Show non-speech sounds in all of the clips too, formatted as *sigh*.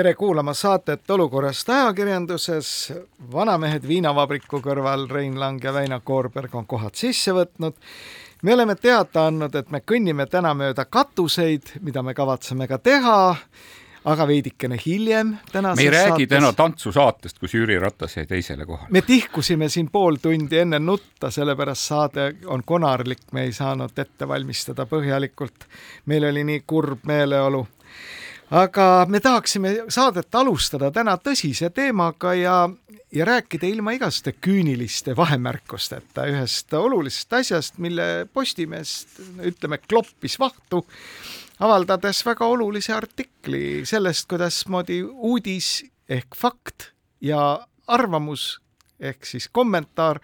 tere kuulama saadet Olukorrast ajakirjanduses. vanamehed viinavabriku kõrval Rein Lang ja Väino Koorberg on kohad sisse võtnud. me oleme teada andnud, et me kõnnime täna mööda katuseid, mida me kavatseme ka teha aga veidikene hiljem me ei räägi saates... täna tantsusaatest, kus Jüri Ratas jäi teisele kohale. me tihkusime siin pool tundi enne nutta, sellepärast saade on konarlik, me ei saanud ette valmistada põhjalikult. meil oli nii kurb meeleolu aga me tahaksime saadet alustada täna tõsise teemaga ja, ja rääkida ilma igasuguste küüniliste vahemärkusteta ühest olulisest asjast, mille Postimees, ütleme, kloppis vahtu, avaldades väga olulise artikli sellest, kuidasmoodi uudis ehk fakt ja arvamus ehk siis kommentaar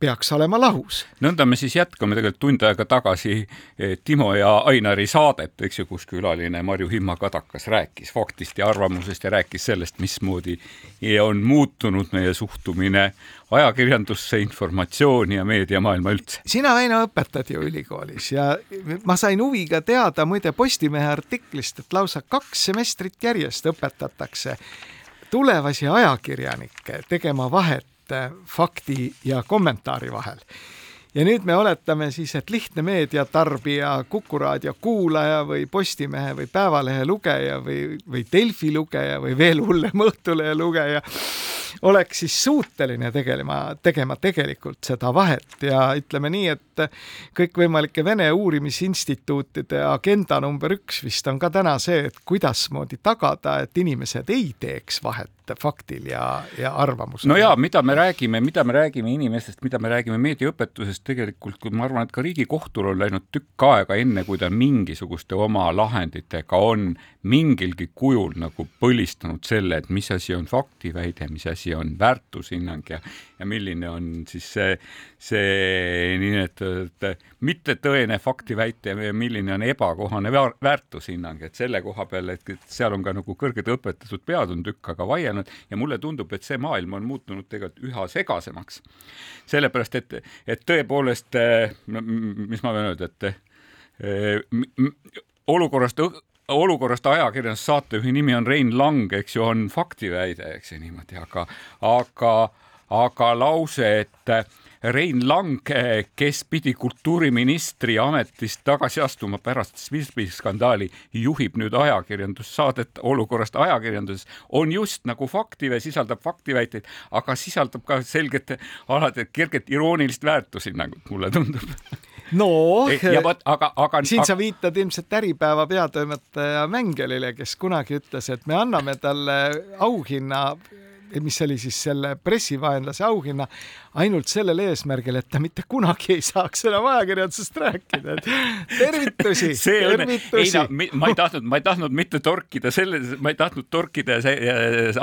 peaks olema lahus. nõnda me siis jätkame tegelikult tund aega tagasi eh, Timo ja Ainari saadet, eks ju, kus külaline Marju Himma-Kadakas rääkis faktist ja arvamusest ja rääkis sellest, mismoodi on muutunud meie suhtumine ajakirjandusse, informatsiooni ja meediamaailma üldse. sina, Väino, õpetad ju ülikoolis ja ma sain huviga teada muide Postimehe artiklist, et lausa kaks semestrit järjest õpetatakse tulevasi ajakirjanikke tegema vahet fakti ja kommentaari vahel. ja nüüd me oletame siis, et lihtne meediatarbija, Kuku raadio kuulaja või Postimehe või Päevalehe lugeja või, või Delfi lugeja või veel hullem Õhtulehe lugeja oleks siis suuteline tegelema, tegema tegelikult seda vahet ja ütleme nii, et kõikvõimalike Vene uurimisinstituutide agenda number üks vist on ka täna see, et kuidasmoodi tagada, et inimesed ei teeks vahet faktil ja, ja arvamusel. no ja mida me räägime, mida me räägime inimestest, mida me räägime meediaõpetusest, tegelikult kui ma arvan, et ka Riigikohtul on läinud tükk aega, enne kui ta mingisuguste oma lahenditega on mingilgi kujul nagu põlistanud selle, et mis asi on faktiväide, mis asi on väärtushinnang ja ja milline on siis see, see niinimetatud mittetõene faktiväite milline on ebakohane väärtushinnang, et selle koha peal, et seal on ka nagu kõrged õpetatud pead on tükk aega vaielnud, ja mulle tundub, et see maailm on muutunud tegelikult üha segasemaks. sellepärast, et, et tõepoolest, mis ma võin öelda, et olukorrast olukorrast ajakirjandus saatejuhi nimi on Rein Lang, eks ju, on faktiväide, eks ju niimoodi, aga, aga, aga lause, et Rein Lang, kes pidi kultuuriministri ametist tagasi astuma pärast Swisby skandaali, juhib nüüd ajakirjandussaadet olukorrast ajakirjanduses, on just nagu faktive, sisaldab faktiväiteid, aga sisaldab ka selget, alati kerget iroonilist väärtushinnangut, mulle tundub. No ja vot, aga, aga siin sa viitad ilmselt Äripäeva peatoimetaja Mängelile, kes kunagi ütles, et me anname talle auhinna mis oli siis selle pressivaenlase auhinna, ainult sellel eesmärgil, et ta mitte kunagi ei saaks enam ajakirjandusest rääkida. tervitusi, *laughs* tervitusi. No, ma ei tahtnud, ma ei tahtnud mitte torkida selle, ma ei tahtnud torkida see,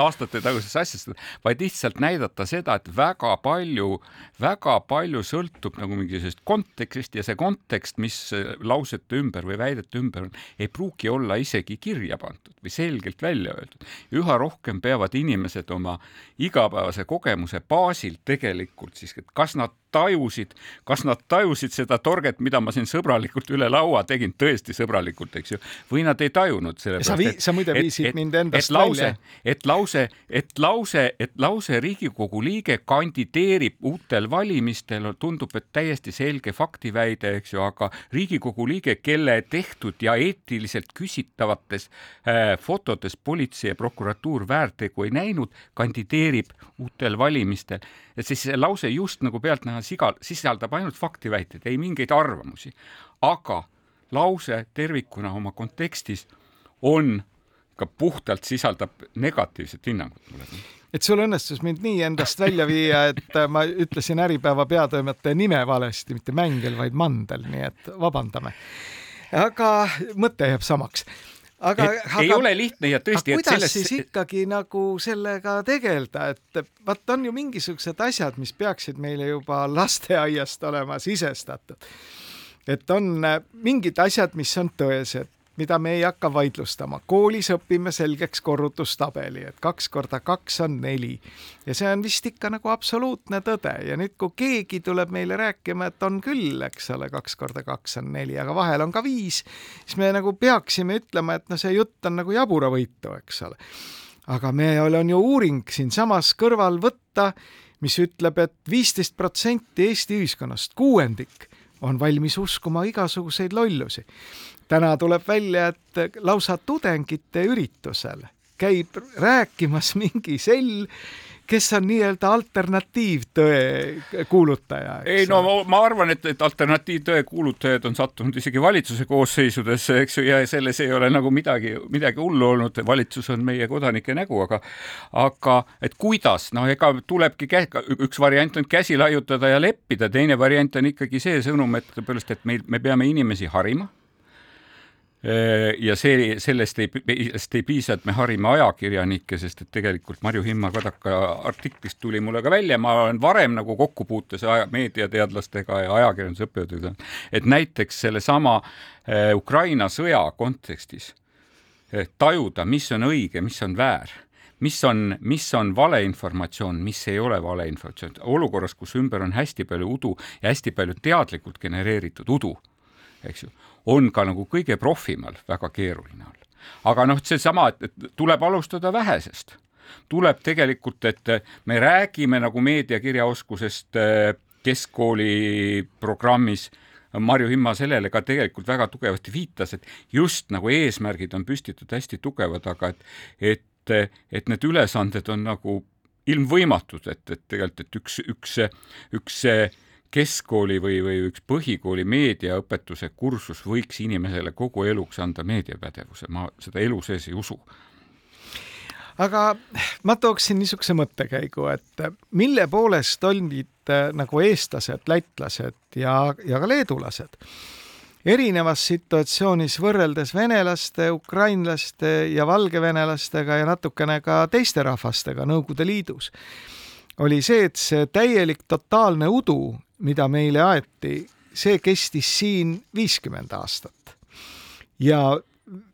aastate tagusesse asjasse, vaid lihtsalt näidata seda, et väga palju, väga palju sõltub nagu mingisugusest kontekstist ja see kontekst, mis lausete ümber või väidete ümber on, ei pruugi olla isegi kirja pandud või selgelt välja öeldud. üha rohkem peavad inimesed oma igapäevase kogemuse baasil tegelikult siis, et kas nad tajusid, kas nad tajusid seda torget, mida ma siin sõbralikult üle laua tegin, tõesti sõbralikult, eks ju, või nad ei tajunud. sa, vii, sa muide viisid et, mind endast et lause, välja. et lause, et lause, et lause Riigikogu liige kandideerib uutel valimistel, tundub, et täiesti selge faktiväide, eks ju, aga Riigikogu liige, kelle tehtud ja eetiliselt küsitavates äh, fotodes politsei ja prokuratuur väärtegu ei näinud, kandideerib uutel valimistel. et siis see lause just nagu pealtnäha siga, sisaldab ainult faktiväiteid, ei mingeid arvamusi. aga lause tervikuna oma kontekstis on ka puhtalt sisaldab negatiivset hinnangut mulle et sul õnnestus mind nii endast välja viia, et ma ütlesin Äripäeva peatoimetaja nime valesti, mitte Mängel, vaid Mandel, nii et vabandame. aga mõte jääb samaks aga, aga ei ole lihtne ja tõesti, et kuidas selles... siis ikkagi nagu sellega tegeleda, et vaat on ju mingisugused asjad, mis peaksid meile juba lasteaiast olema sisestatud. et on äh, mingid asjad, mis on tõesed, mida me ei hakka vaidlustama. koolis õpime selgeks korrutustabeli, et kaks korda kaks on neli ja see on vist ikka nagu absoluutne tõde ja nüüd, kui keegi tuleb meile rääkima, et on küll, eks ole, kaks korda kaks on neli, aga vahel on ka viis, siis me nagu peaksime ütlema, et no see jutt on nagu jaburavõitu, eks ole. aga meil on ju uuring siinsamas kõrval võtta, mis ütleb et, et viisteist protsenti Eesti ühiskonnast, kuuendik on valmis uskuma igasuguseid lollusi täna tuleb välja, et lausa tudengite üritusel käib rääkimas mingi sell, kes on nii-öelda alternatiivtõe kuulutaja. ei no ma, arvan, et, et alternatiivtõe kuulutajad on sattunud isegi valitsuse koosseisudesse, eks ju, ja selles ei ole nagu midagi, midagi hullu olnud, valitsus on meie kodanike nägu, aga aga et kuidas, noh, ega tulebki kä-, üks variant on käsi laiutada ja leppida, teine variant on ikkagi see sõnum, et tõepoolest, et meil, me peame inimesi harima Äh, ja see, sellest ei, sellest ei piisa, et me harime ajakirjanikke, sest et tegelikult Marju Himma-Kadaka artiklist tuli mulle ka välja, ma olen varem nagu kokkupuutes meediateadlastega ja ajakirjanduse õppejõududega, et näiteks sellesama äh, Ukraina sõja kontekstis äh, tajuda, mis on õige, mis on väär mis on, mis on valeinformatsioon, mis ei ole valeinformatsioon, olukorras, kus ümber on hästi palju udu ja hästi palju teadlikult genereeritud udu, eks ju on ka nagu kõige profimal väga keeruline olla. aga noh, seesama, et tuleb alustada vähesest, tuleb tegelikult, et me räägime nagu meediakirjaoskusest äh, keskkooli programmis Marju Himma sellele ka tegelikult väga tugevasti viitas, et just nagu eesmärgid on püstitatud hästi tugevad, aga et, et, et need ülesanded on nagu ilmvõimatud, et, et tegelikult, et üks, üks, üks keskkooli või, või üks põhikooli meediaõpetuse kursus võiks inimesele kogu eluks anda meediapädevuse, ma seda elu sees ei usu. Aga ma tooksin niisuguse mõttekäigu, et mille poolest olid äh, nagu eestlased, lätlased ja, ja ka leedulased erinevas situatsioonis võrreldes venelaste, ukrainlaste ja valgevenelastega ja natukene ka teiste rahvastega Nõukogude Liidus, oli see, et see täielik totaalne udu mida meile aeti, see kestis siin viiskümmend aastat. ja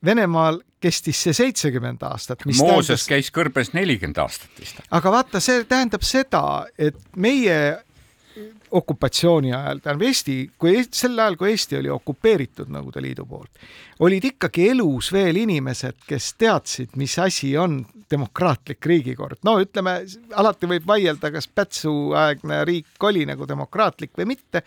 Venemaal kestis see seitsekümmend aastat. Mooses tähendas... käis kõrbes nelikümmend aastat vist. aga vaata, see tähendab seda, et meie okupatsiooni ajal, tähendab Eesti, kui sel ajal, kui Eesti oli okupeeritud Nõukogude Liidu poolt, olid ikkagi elus veel inimesed, kes teadsid, mis asi on demokraatlik riigikord. no ütleme, alati võib vaielda, kas Pätsu-aegne riik oli nagu demokraatlik või mitte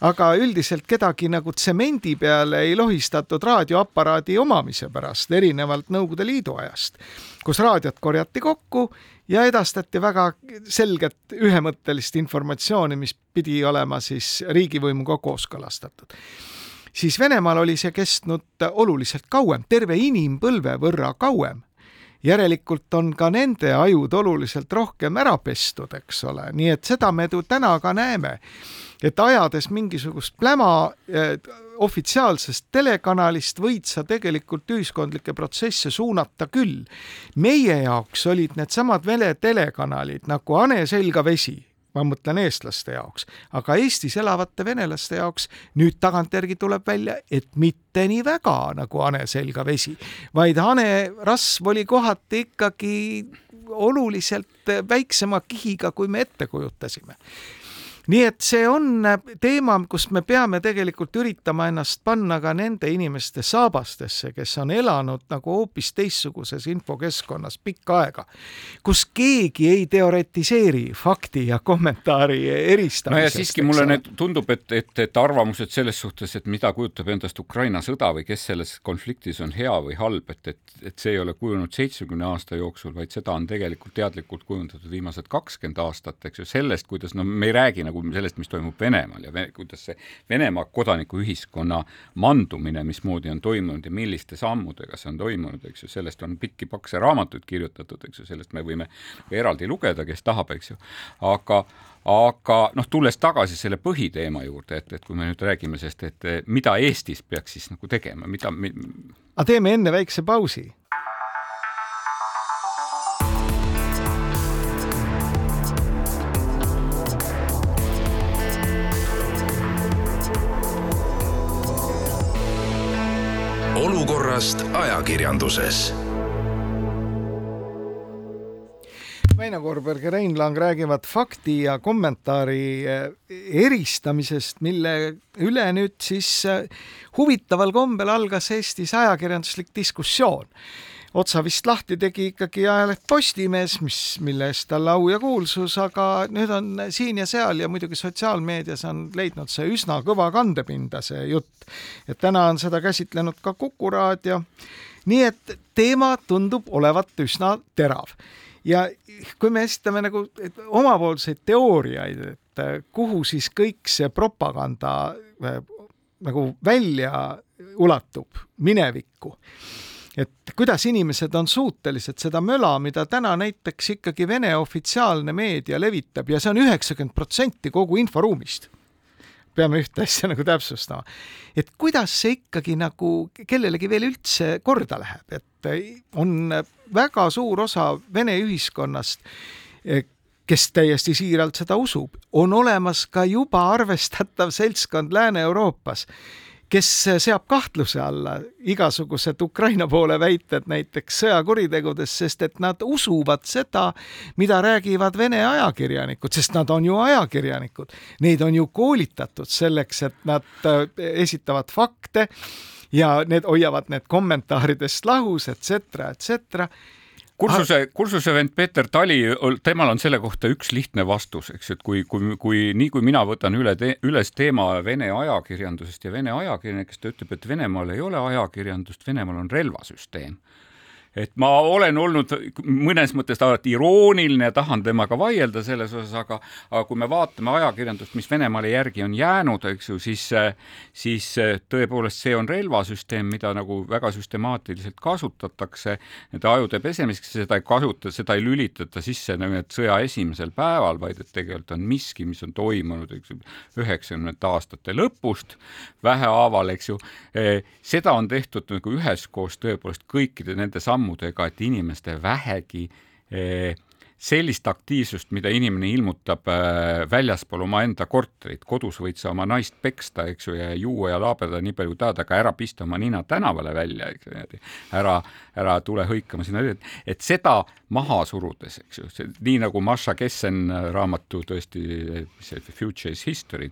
aga üldiselt kedagi nagu tsemendi peale ei lohistatud raadioaparaadi omamise pärast, erinevalt Nõukogude Liidu ajast, kus raadiot korjati kokku ja edastati väga selget ühemõttelist informatsiooni, mis pidi olema siis riigivõimuga kooskõlastatud. Siis Venemaal oli see kestnud oluliselt kauem, terve inimpõlve võrra kauem. Järelikult on ka nende ajud oluliselt rohkem ära pestud, eks ole, nii et seda me ju täna ka näeme et ajades mingisugust pläma ofitsiaalsest telekanalist võid sa tegelikult ühiskondlikke protsesse suunata küll. meie jaoks olid needsamad Vene telekanalid nagu hane selga vesi, ma mõtlen eestlaste jaoks, aga Eestis elavate venelaste jaoks nüüd tagantjärgi tuleb välja, et mitte nii väga nagu hane selga vesi, vaid hane rasv oli kohati ikkagi oluliselt väiksema kihiga, kui me ette kujutasime nii et see on teema, kus me peame tegelikult üritama ennast panna ka nende inimeste saabastesse, kes on elanud nagu hoopis teistsuguses infokeskkonnas pikka aega, kus keegi ei teoretiseeri fakti ja kommentaari eristamisest. no ja siiski mulle need tundub, et, et, et arvamused selles suhtes, et mida kujutab endast Ukraina sõda või kes selles konfliktis on hea või halb, et, et, et see ei ole kujunenud seitsmekümne aasta jooksul, vaid seda on tegelikult teadlikult kujundatud viimased kakskümmend aastat, eks ju, sellest, kuidas no me ei räägi nagu nagu sellest, mis toimub Venemaal ja Vene, kuidas see Venemaa kodanikuühiskonna mandumine, mismoodi on toimunud ja milliste sammudega see on toimunud, eks ju, sellest on pikki pakse raamatuid kirjutatud, eks ju, sellest me võime eraldi lugeda, kes tahab, eks ju, aga aga noh, tulles tagasi selle põhiteema juurde, et, et kui me nüüd räägime sellest, et mida Eestis peaks siis nagu tegema, mida mi... aga teeme enne väikse pausi. Olukorrast ajakirjanduses Väino Koorberg ja Rein Lang räägivad fakti ja kommentaari eh, eristamisest, mille üle nüüd siis eh, huvitaval kombel algas Eestis ajakirjanduslik diskussioon. Otsa vist lahti tegi ikkagi ajaleht Postimees, mis, mille eest talle au ja kuulsus, aga nüüd on siin ja seal ja muidugi sotsiaalmeedias on leidnud see üsna kõva kandepinda, see jutt. et täna on seda käsitlenud ka Kuku raadio. nii et teema tundub olevat üsna terav ja kui me esitame nagu omapoolseid teooriaid, et äh, kuhu siis kõik see propaganda äh, nagu välja ulatub minevikku, et kuidas inimesed on suutelised seda möla, mida täna näiteks ikkagi Vene ofitsiaalne meedia levitab ja see on üheksakümmend protsenti kogu inforuumist peame ühte asja nagu täpsustama. et kuidas see ikkagi nagu kellelegi veel üldse korda läheb, et on väga suur osa Vene ühiskonnast, kes täiesti siiralt seda usub, on olemas ka juba arvestatav seltskond Lääne-Euroopas kes seab kahtluse alla igasugused Ukraina poole väited näiteks sõjakuritegudest, sest et nad usuvad seda, mida räägivad Vene ajakirjanikud, sest nad on ju ajakirjanikud. Neid on ju koolitatud selleks, et nad äh, esitavad fakte ja need hoiavad need kommentaaridest lahus, et cetera, et cetera kursuse, kursuse vend Peeter Tali, temal on selle kohta üks lihtne vastus, eks et kui, kui, kui nii kui mina võtan üle te, üles teema Vene ajakirjandusest ja Vene ajakirjanikest, ta ütleb, et Venemaal ei ole ajakirjandust, Venemaal on relvasüsteem et ma olen olnud mõnes mõttes alati irooniline ja tahan temaga vaielda selles osas, aga, aga kui me vaatame ajakirjandust, mis Venemaale järgi on jäänud, eks ju, siis, siis tõepoolest see on relvasüsteem, mida nagu väga süstemaatiliselt kasutatakse nende ajude pesemiseks, seda ei kasuta, seda ei lülitata sisse nagu et sõja esimesel päeval, vaid et tegelikult on miski, mis on toimunud, eks ju, üheksakümnendate aastate lõpust vähehaaval, eks ju. seda on tehtud nagu üheskoos tõepoolest kõikide nende sammudega sammudega, et inimeste vähegi eh, sellist aktiivsust, mida inimene ilmutab eh, väljaspool omaenda korterit, kodus võid sa oma naist peksta, eks ju, ja juua ja laabeda nii palju tahad, aga ära pista oma nina tänavale välja, eks ju, ära, ära tule hõikama sinna, et seda maha surudes, eks ju, nii nagu Maša Kessen raamatu tõesti, see Future is history,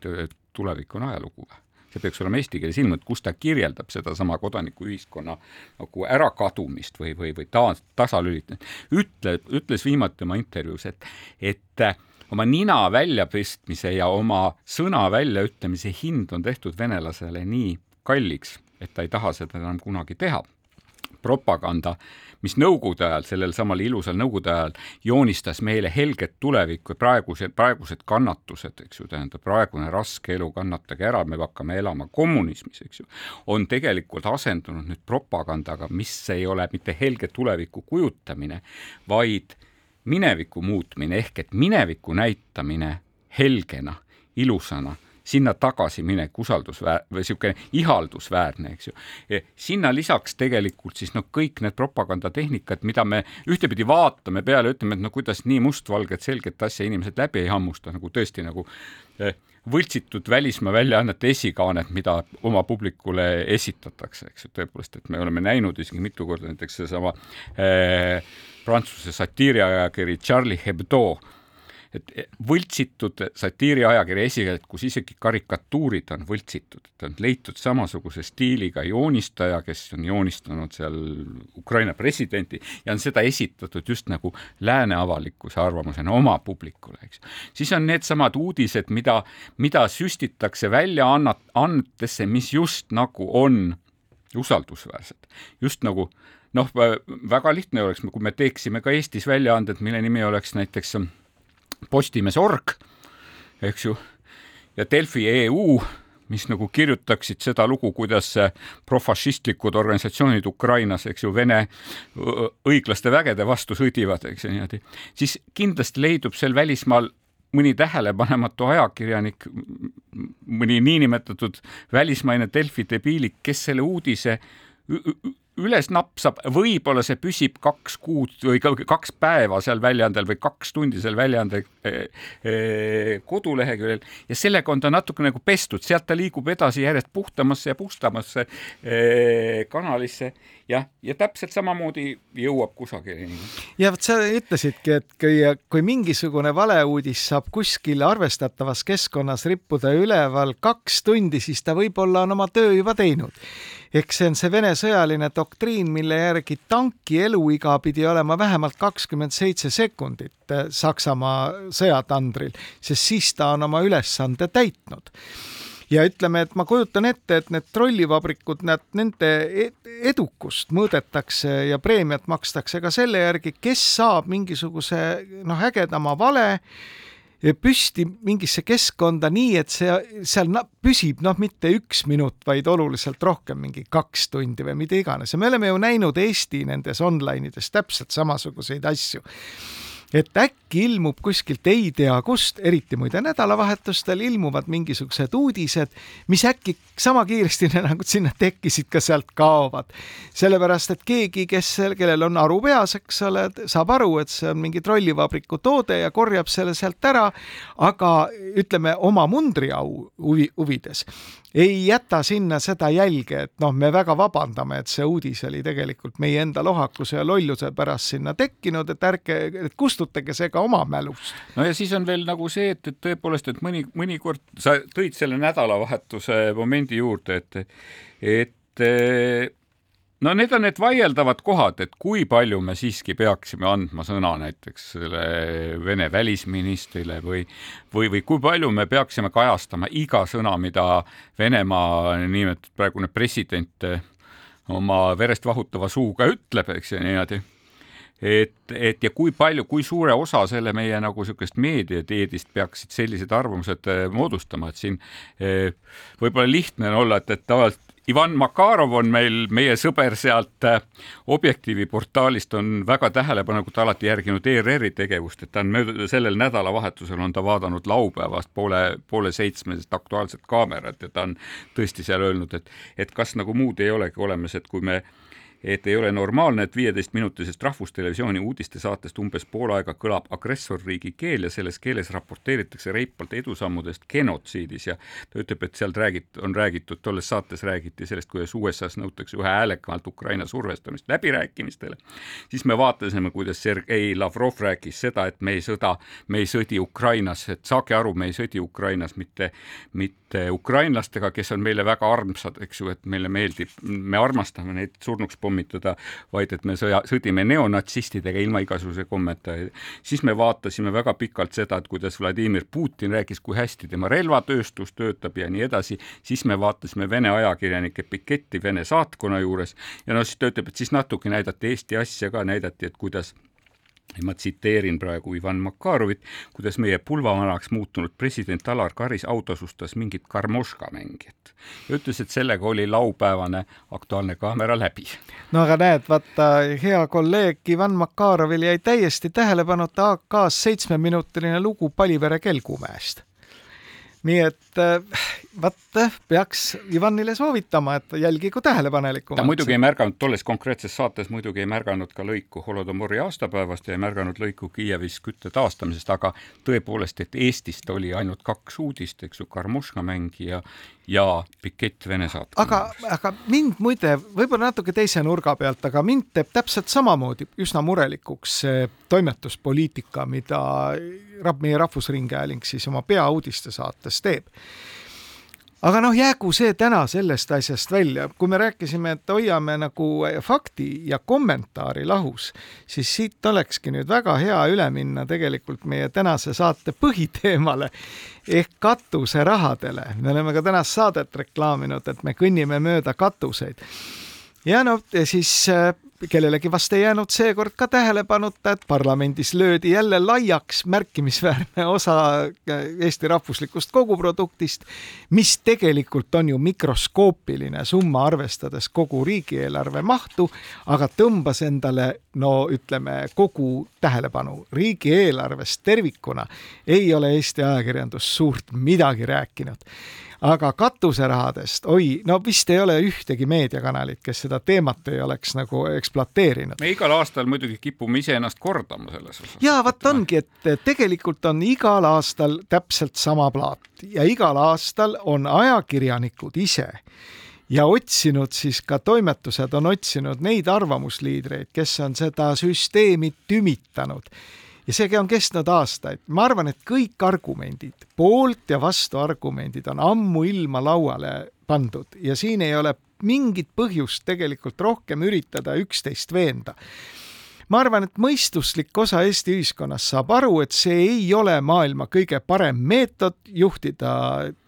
tulevik on ajalugu see peaks olema eesti keeles ilmunud, kus ta kirjeldab sedasama kodanikuühiskonna nagu ärakadumist või, või, või taas, tasalülitamist. ütle, ütles viimati oma intervjuus, et, et äh, oma nina väljapistmise ja oma sõna väljaütlemise hind on tehtud venelasele nii kalliks, et ta ei taha seda enam kunagi teha. propaganda mis Nõukogude ajal, sellel samal ilusal Nõukogude ajal joonistas meile helget tulevikku ja praegused, praegused kannatused, eks ju, tähendab praegune raske elu, kannatage ära, me hakkame elama kommunismis, eks ju, on tegelikult asendunud nüüd propagandaga, mis ei ole mitte helge tuleviku kujutamine, vaid mineviku muutmine ehk et mineviku näitamine helgena, ilusana sinna tagasiminek, usaldusväär- või niisugune ihaldusväärne, eks ju. sinna lisaks tegelikult siis noh, kõik need propagandatehnikad, mida me ühtepidi vaatame peale, ütleme, et no kuidas nii mustvalget selget asja inimesed läbi ei hammusta, nagu tõesti nagu eh, võltsitud välismaa väljaannete esikaanet, mida oma publikule esitatakse, eks ju, tõepoolest, et me oleme näinud isegi mitu korda näiteks seesama eh, Prantsuse satiiriajakiri Charlie Hebdo et võltsitud satiiriajakirja esikeeled, kus isegi karikatuurid on võltsitud, et on leitud samasuguse stiiliga joonistaja, kes on joonistanud seal Ukraina presidenti ja on seda esitatud just nagu lääne avalikkuse arvamusena oma publikule, eks. siis on needsamad uudised, mida, mida süstitakse väljaannetesse, mis just nagu on usaldusväärsed, just nagu noh, väga lihtne oleks, kui me teeksime ka Eestis väljaanded, mille nimi oleks näiteks Postimees org, eks ju, ja Delfi EU mis nagu kirjutaksid seda lugu, kuidas profašistlikud organisatsioonid Ukrainas, eks ju, Vene õiglaste vägede vastu sõdivad, eks ju niimoodi, siis kindlasti leidub seal välismaal mõni tähelepanematu ajakirjanik, mõni niinimetatud välismaine Delfi debiilik, kes selle uudise üles napsab, võib-olla see püsib kaks kuud või kaks päeva seal väljaandel või kaks tundi seal väljaande eh, eh, koduleheküljel ja sellega on ta natuke nagu pestud, sealt ta liigub edasi järjest puhtamasse ja puhtamasse eh, kanalisse. Jah, ja täpselt samamoodi jõuab kusagile. ja vot sa ütlesidki, et kui, kui mingisugune valeuudis saab kuskil arvestatavas keskkonnas rippuda üleval kaks tundi, siis ta võib-olla on oma töö juba teinud eks see on see Vene sõjaline doktriin, mille järgi tanki eluiga pidi olema vähemalt kakskümmend seitse sekundit eh, Saksamaa sõjatandril, sest siis ta on oma ülesande täitnud. Ja ütleme, et ma kujutan ette, et need trollivabrikud, nad, nende e-, edukust mõõdetakse ja preemiat makstakse ka selle järgi, kes saab mingisuguse noh, ägedama vale püsti mingisse keskkonda nii, et see seal püsib noh, mitte üks minut, vaid oluliselt rohkem, mingi kaks tundi või mida iganes. Ja me oleme ju näinud Eesti nendes online ides täpselt samasuguseid asju et äkki ilmub kuskilt ei tea kust, eriti muide nädalavahetustel ilmuvad mingisugused uudised, mis äkki sama kiiresti *laughs* nagu sinna tekkisid, ka sealt kaovad. sellepärast, et keegi, kes, kellel on aru peas, eks ole, saab aru, et see on mingi trollivabriku toode ja korjab selle sealt ära, aga ütleme oma mundriau huvi, huvides ei jäta sinna seda jälge, et noh, me väga vabandame, et see uudis oli tegelikult meie enda lohakuse ja lolluse pärast sinna tekkinud, et ärge, et kustutage see ka oma mälust. no ja siis on veel nagu see, et, et tõepoolest, et mõni, mõnikord sa tõid selle nädalavahetuse momendi juurde, et, et no need on need vaieldavad kohad, et kui palju me siiski peaksime andma sõna näiteks selle Vene välisministrile või, või, või kui palju me peaksime kajastama iga sõna, mida Venemaa nimetatud praegune president oma verest vahutava suuga ütleb, eks ju niimoodi. Et, et ja kui palju, kui suure osa selle meie nagu niisugust meediateedist peaksid sellised arvamused moodustama, et siin eh, võib-olla lihtne on olla, et, et tavaliselt Ivan Makarov on meil, meie sõber sealt äh, Objektiivi portaalist, on väga tähelepanelikult alati järginud ERR-i tegevust, et ta on mööda, sellel nädalavahetusel on ta vaadanud laupäevast poole, poole seitsmesest Aktuaalset kaamerat ja ta on tõesti seal öelnud, et, et kas nagu muud ei olegi olemas, et kui me et ei ole normaalne, et viieteistminutisest Rahvustelevisiooni uudistesaatest umbes pool aega kõlab agressorriigi keel ja selles keeles raporteeritakse reipalt edusammudest genotsiidis ja ta ütleb, et sealt räägit-, on räägitud, tolles saates räägiti sellest, kuidas USA-s nõutakse ühe häälekamalt Ukraina survestamist läbirääkimistele, siis me vaatasime, kuidas Sergei Lavrov rääkis seda, et me ei sõda, me ei sõdi Ukrainas, et saage aru, me ei sõdi Ukrainas mitte, mitte ukrainlastega, kes on meile väga armsad, eks ju, et meile meeldib, me armastame neid surnuks pommitada, vaid et me sõja, sõdime neonatsistidega ilma igasuguse kommeta. siis me vaatasime väga pikalt seda, et kuidas Vladimir Putin rääkis, kui hästi tema relvatööstus töötab ja nii edasi, siis me vaatasime Vene ajakirjanike piketti Vene saatkonna juures ja no siis ta ütleb, et siis natuke näidati Eesti asja ka, näidati, et kuidas ma tsiteerin praegu Ivan Makarovit, kuidas meie pulvavanaks muutunud president Alar Karis autosustas mingit karmoška mängijat ja ütles, et sellega oli laupäevane Aktuaalne kaamera läbi. no aga näed, vaata, hea kolleeg Ivan Makarovil jäi täiesti tähelepanuta AK-s seitsmeminutiline lugu Palivere Kelgumäest nii et vaat peaks Ivanile soovitama, et jälgigu tähelepanelikumalt. ta muidugi ei märganud, tolles konkreetses saates muidugi ei märganud ka lõiku Holodomori aastapäevast ja ei märganud lõiku Kiievis kütte taastamisest, aga tõepoolest, et Eestist oli ainult kaks uudist, eks ju, Karmuška mängija ja pikett Vene saatkonna aga, aga mind muide, võib-olla natuke teise nurga pealt, aga mind teeb täpselt samamoodi üsna murelikuks see toimetuspoliitika, mida meie Rahvusringhääling siis oma peauudiste saates teeb aga noh, jäägu see täna sellest asjast välja, kui me rääkisime, et hoiame nagu fakti ja kommentaari lahus, siis siit olekski nüüd väga hea üle minna tegelikult meie tänase saate põhiteemale ehk katuserahadele. me oleme ka tänast saadet reklaaminud, et me kõnnime mööda katuseid. ja no siis äh, kellelegi vast ei jäänud seekord ka tähelepanuta, et parlamendis löödi jälle laiaks märkimisväärne osa Eesti rahvuslikust koguproduktist, mis tegelikult on ju mikroskoopiline summa, arvestades kogu riigieelarve mahtu, aga tõmbas endale no ütleme, kogu tähelepanu. riigieelarvest tervikuna ei ole Eesti ajakirjandus suurt midagi rääkinud aga katuserahadest, oi, no vist ei ole ühtegi meediakanalit, kes seda teemat ei oleks nagu ekspluateerinud. me igal aastal muidugi kipume iseennast kordama selles osas. ja vot ongi, et tegelikult on igal aastal täpselt sama plaat ja igal aastal on ajakirjanikud ise ja otsinud siis ka toimetused on otsinud neid arvamusliidreid, kes on seda süsteemi tümitanud ja see on kestnud aastaid. ma arvan, et kõik argumendid, poolt ja vastu argumendid on ammuilma lauale pandud ja siin ei ole mingit põhjust tegelikult rohkem üritada üksteist veenda ma arvan, et mõistuslik osa Eesti ühiskonnast saab aru, et see ei ole maailma kõige parem meetod juhtida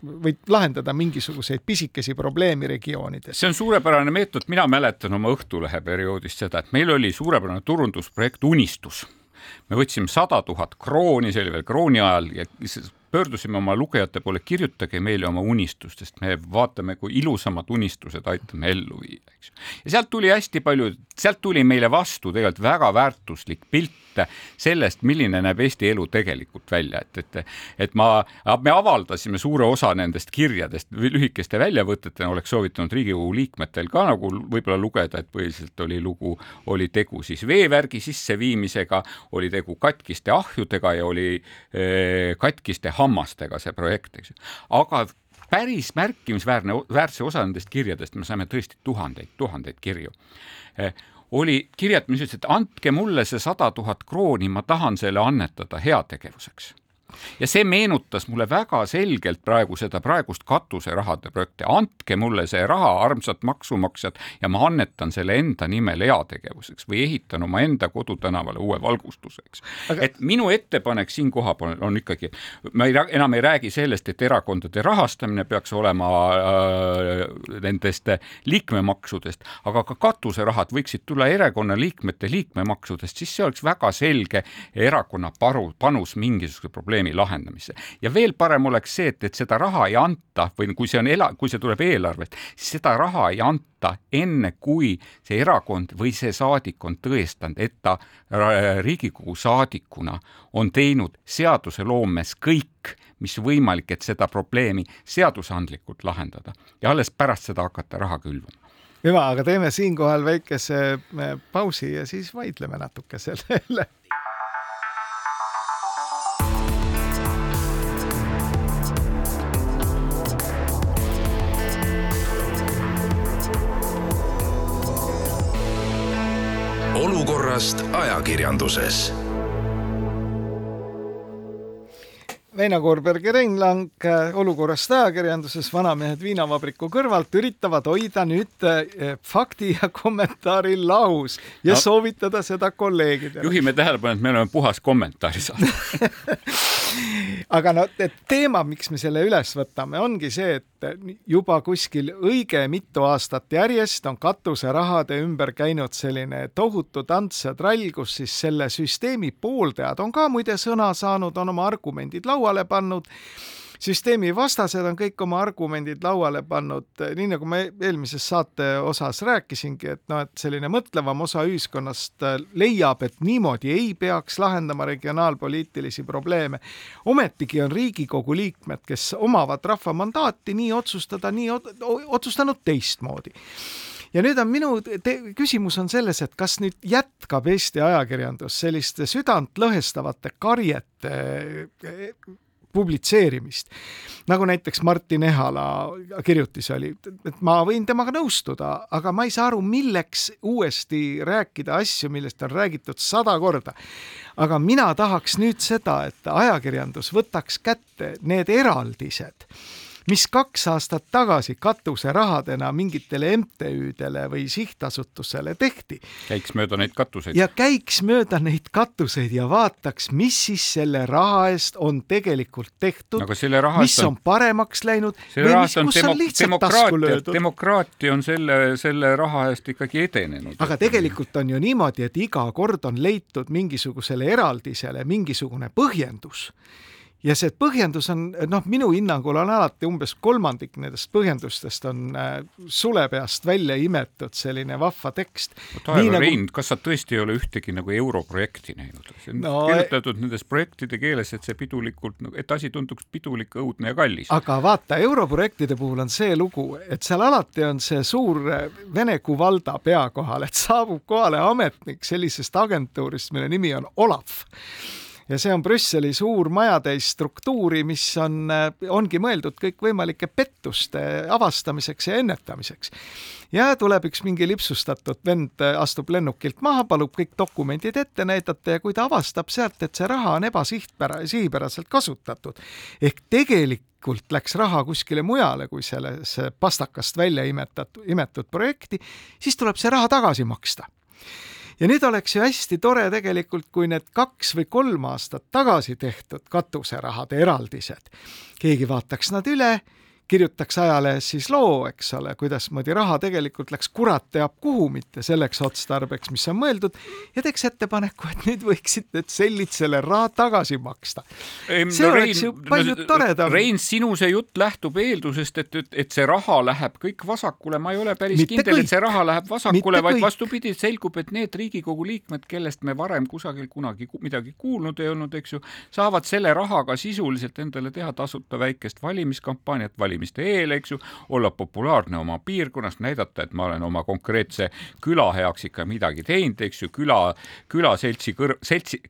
või lahendada mingisuguseid pisikesi probleeme regioonides. see on suurepärane meetod, mina mäletan oma Õhtulehe perioodist seda, et meil oli suurepärane turundusprojekt Unistus me võtsime sada tuhat krooni, see oli veel krooni ajal ja pöördusime oma lugejate poole, kirjutage meile oma unistustest, me vaatame, kui ilusamad unistused aitame ellu viia, eks ju. ja sealt tuli hästi palju, sealt tuli meile vastu tegelikult väga väärtuslik pilt sellest, milline näeb Eesti elu tegelikult välja, et, et, et ma, me avaldasime suure osa nendest kirjadest lühikeste väljavõtetena, oleks soovitanud Riigikogu liikmetel ka nagu võib-olla lugeda, et põhiliselt oli lugu, oli tegu siis veevärgi sisseviimisega, oli tegu katkiste ahjudega ja oli eh, katkiste hammastega see projekt, eks ju. aga päris märkimisväärne, väärse osa nendest kirjadest, me saime tõesti tuhandeid, tuhandeid kirju oli kirjad, mis ütlesid, andke mulle see sada tuhat krooni, ma tahan selle annetada heategevuseks ja see meenutas mulle väga selgelt praegu seda praegust katuserahade projekti, andke mulle see raha, armsad maksumaksjad, ja ma annetan selle enda nimel heategevuseks või ehitan omaenda kodutänavale uue valgustuse, eks Aga.... et minu ettepanek siin kohapeal on ikkagi, ma ei, enam ei räägi sellest, et erakondade rahastamine peaks olema äh, nendest liikmemaksudest, aga ka katuserahad võiksid tulla erakonna liikmete liikmemaksudest, siis see oleks väga selge erakonna paru, panus mingisuguse probleemi probleemi lahendamisse. ja veel parem oleks see, et, et seda raha ei anta või kui see on ela-, kui see tuleb eelarvest, siis seda raha ei anta enne, kui see erakond või see saadik on tõestanud, et ta Riigikogu saadikuna on teinud seaduseloomes kõik, mis võimalik, et seda probleemi seadusandlikult lahendada. Ja alles pärast seda hakata raha külvama. Hüva, aga teeme siinkohal väikese eh, pausi ja siis vaidleme natuke selle üle ajakirjanduses. Veino Koorberg ja Rein Lang olukorrast ajakirjanduses Vanamehed viinavabriku kõrvalt üritavad hoida nüüd eh, fakti ja kommentaari lahus ja no, soovitada seda kolleegidele. juhime tähelepanu, et me oleme puhas kommentaari saanud *laughs* aga no teema, miks me selle üles võtame, ongi see, et juba kuskil õige mitu aastat järjest on katuserahade ümber käinud selline tohutu tants ja trall, kus siis selle süsteemi pooldajad on ka muide sõna saanud, on oma argumendid lauale pannud süsteemi vastased on kõik oma argumendid lauale pannud, nii nagu ma eelmises saate osas rääkisingi, et noh, et selline mõtlevam osa ühiskonnast leiab, et niimoodi ei peaks lahendama regionaalpoliitilisi probleeme. ometigi on Riigikogu liikmed, kes omavad rahva mandaati nii otsustada, nii otsustanud teistmoodi ja nüüd on minu küsimus on selles, et kas nüüd jätkab Eesti ajakirjandus selliste südantlõhestavate karjete publitseerimist. nagu näiteks Martin Ehala kirjutis oli, et ma võin temaga nõustuda, aga ma ei saa aru, milleks uuesti rääkida asju, millest on räägitud sada korda. aga mina tahaks nüüd seda, et ajakirjandus võtaks kätte need eraldised mis kaks aastat tagasi katuserahadena mingitele MTÜ-dele või sihtasutusele tehti. käiks mööda neid katuseid. ja käiks mööda neid katuseid ja vaataks, mis siis selle raha eest on tegelikult tehtud, mis on, on paremaks läinud või mis, kus on, on lihtsalt tasku löödud. demokraatia on selle, selle raha eest ikkagi edenenud. aga tegelikult on ju niimoodi, et iga kord on leitud mingisugusele eraldisele mingisugune põhjendus ja see põhjendus on, noh, minu hinnangul on alati umbes kolmandik nendest põhjendustest on äh, sulepeast välja imetud selline vahva tekst. Taevo nagu... Rein, kas sa tõesti ei ole ühtegi nagu europrojekti näinud? see on no, kirjutatud nendes projektide keeles, et see pidulikult, et asi tunduks pidulik, õudne ja kallis. aga vaata, europrojektide puhul on see lugu, et seal alati on see suur äh, Vene Kuvalda pea kohal, et saabub kohale ametnik sellisest agentuurist, mille nimi on Olav ja see on Brüsseli suur majatäis struktuuri, mis on, äh, ongi mõeldud kõikvõimalike pettuste avastamiseks ja ennetamiseks. ja tuleb üks mingi lipsustatud vend, äh, astub lennukilt maha, palub kõik dokumendid ette näidata ja kui ta avastab sealt, et see raha on ebasihtpära-, sihipäraselt kasutatud ehk tegelikult läks raha kuskile mujale kui sellesse pastakast välja imetatud, imetud projekti, siis tuleb see raha tagasi maksta ja nüüd oleks ju hästi tore tegelikult, kui need kaks või kolm aastat tagasi tehtud katuserahade eraldised, keegi vaataks nad üle kirjutaks ajalehes siis loo, eks ole, kuidasmoodi raha tegelikult läks kurat teab kuhu, mitte selleks otstarbeks, mis on mõeldud, ja teeks ettepaneku, et nüüd võiksid need sellid selle raha tagasi maksta. see no, oleks Rein, ju palju no, toredam. Rein, sinu see jutt lähtub eeldusest, et, et, et see raha läheb kõik vasakule, ma ei ole päris mitte kindel, et see raha läheb vasakule, vaid vastupidi, selgub, et need Riigikogu liikmed, kellest me varem kusagil kunagi midagi kuulnud ei olnud, eks ju, saavad selle rahaga sisuliselt endale teha tasuta väikest valimiskampaaniat, valimist valimiste eel, eks ju, olla populaarne oma piirkonnas, näidata, et ma olen oma konkreetse küla heaks ikka midagi teinud, eks ju, küla, külaseltsi kõr-, seltsi,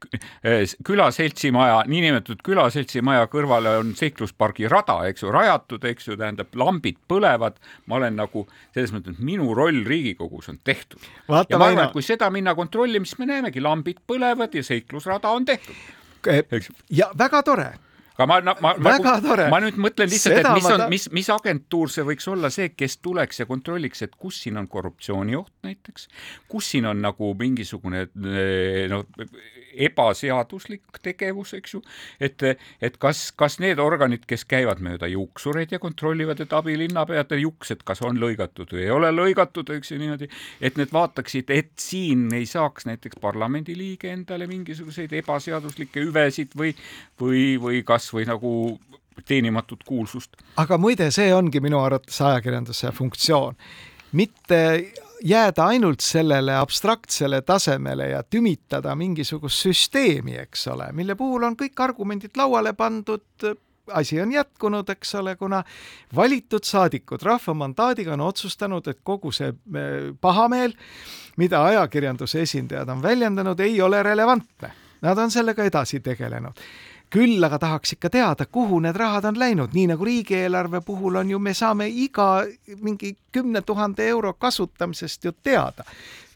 külaseltsimaja, niinimetatud külaseltsimaja kõrvale on seikluspargi rada, eks ju, rajatud, eks ju, tähendab, lambid põlevad, ma olen nagu selles mõttes, et minu roll Riigikogus on tehtud. ja ma arvan, et kui seda minna kontrollima, siis me näemegi, lambid põlevad ja seiklusrada on tehtud. ja väga tore aga ma, ma, ma, ma nüüd mõtlen lihtsalt, et mis on, mis, mis agentuur see võiks olla see, kes tuleks ja kontrolliks, et kus siin on korruptsioonioht näiteks, kus siin on nagu mingisugune noh, ebaseaduslik tegevus, eks ju, et, et kas, kas need organid, kes käivad mööda juuksureid ja kontrollivad, et abilinnapeade juuksed, kas on lõigatud või ei ole lõigatud, eks ju niimoodi, et need vaataksid, et siin ei saaks näiteks parlamendiliige endale mingisuguseid ebaseaduslikke hüvesid või, või, või kas või nagu teenimatut kuulsust. aga muide, see ongi minu arvates ajakirjanduse funktsioon, mitte jääda ainult sellele abstraktsele tasemele ja tümitada mingisugust süsteemi, eks ole, mille puhul on kõik argumendid lauale pandud, asi on jätkunud, eks ole, kuna valitud saadikud rahva mandaadiga on otsustanud, et kogu see eh, pahameel, mida ajakirjanduse esindajad on väljendanud, ei ole relevantne. Nad on sellega edasi tegelenud küll aga tahaks ikka teada, kuhu need rahad on läinud, nii nagu riigieelarve puhul on ju, me saame iga mingi kümne tuhande euro kasutamisest ju teada.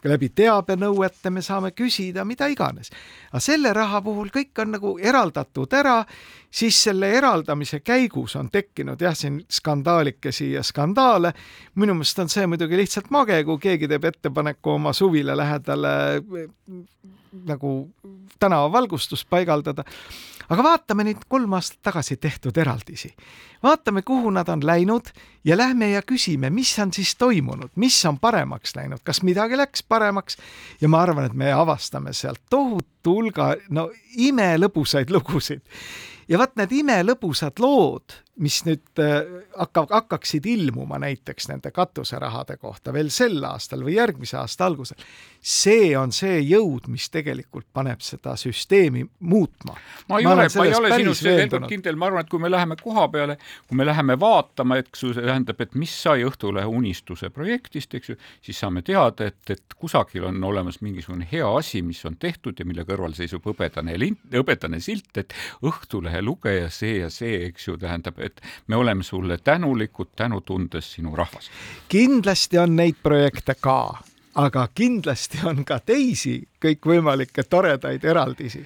läbi teabenõuete me saame küsida mida iganes. aga selle raha puhul kõik on nagu eraldatud ära, siis selle eraldamise käigus on tekkinud jah, siin skandaalikesi ja skandaale. minu meelest on see muidugi lihtsalt mage, kui keegi teeb ettepaneku oma suvila lähedale nagu tänavavalgustust paigaldada aga vaatame neid kolm aastat tagasi tehtud eraldisi. vaatame, kuhu nad on läinud ja lähme ja küsime, mis on siis toimunud, mis on paremaks läinud, kas midagi läks paremaks ja ma arvan, et me avastame sealt tohutu hulga no imelõbusaid lugusid. ja vot need imelõbusad lood mis nüüd äh, hakkab, hakkaksid ilmuma näiteks nende katuserahade kohta veel sel aastal või järgmise aasta algusel, see on see jõud, mis tegelikult paneb seda süsteemi muutma. ma ei ma ole, ma ei ole sinust kord kindel, ma arvan, et kui me läheme koha peale, kui me läheme vaatama, eks ju, see tähendab, et mis sai Õhtulehe unistuse projektist, eks ju, siis saame teada, et, et kusagil on olemas mingisugune hea asi, mis on tehtud ja mille kõrval seisub hõbedane lint, hõbedane silt, et Õhtulehe lugeja see ja see, eks ju, tähendab, et me oleme sulle tänulikud, tänutundes sinu rahvas. kindlasti on neid projekte ka aga kindlasti on ka teisi kõikvõimalikke toredaid eraldisi,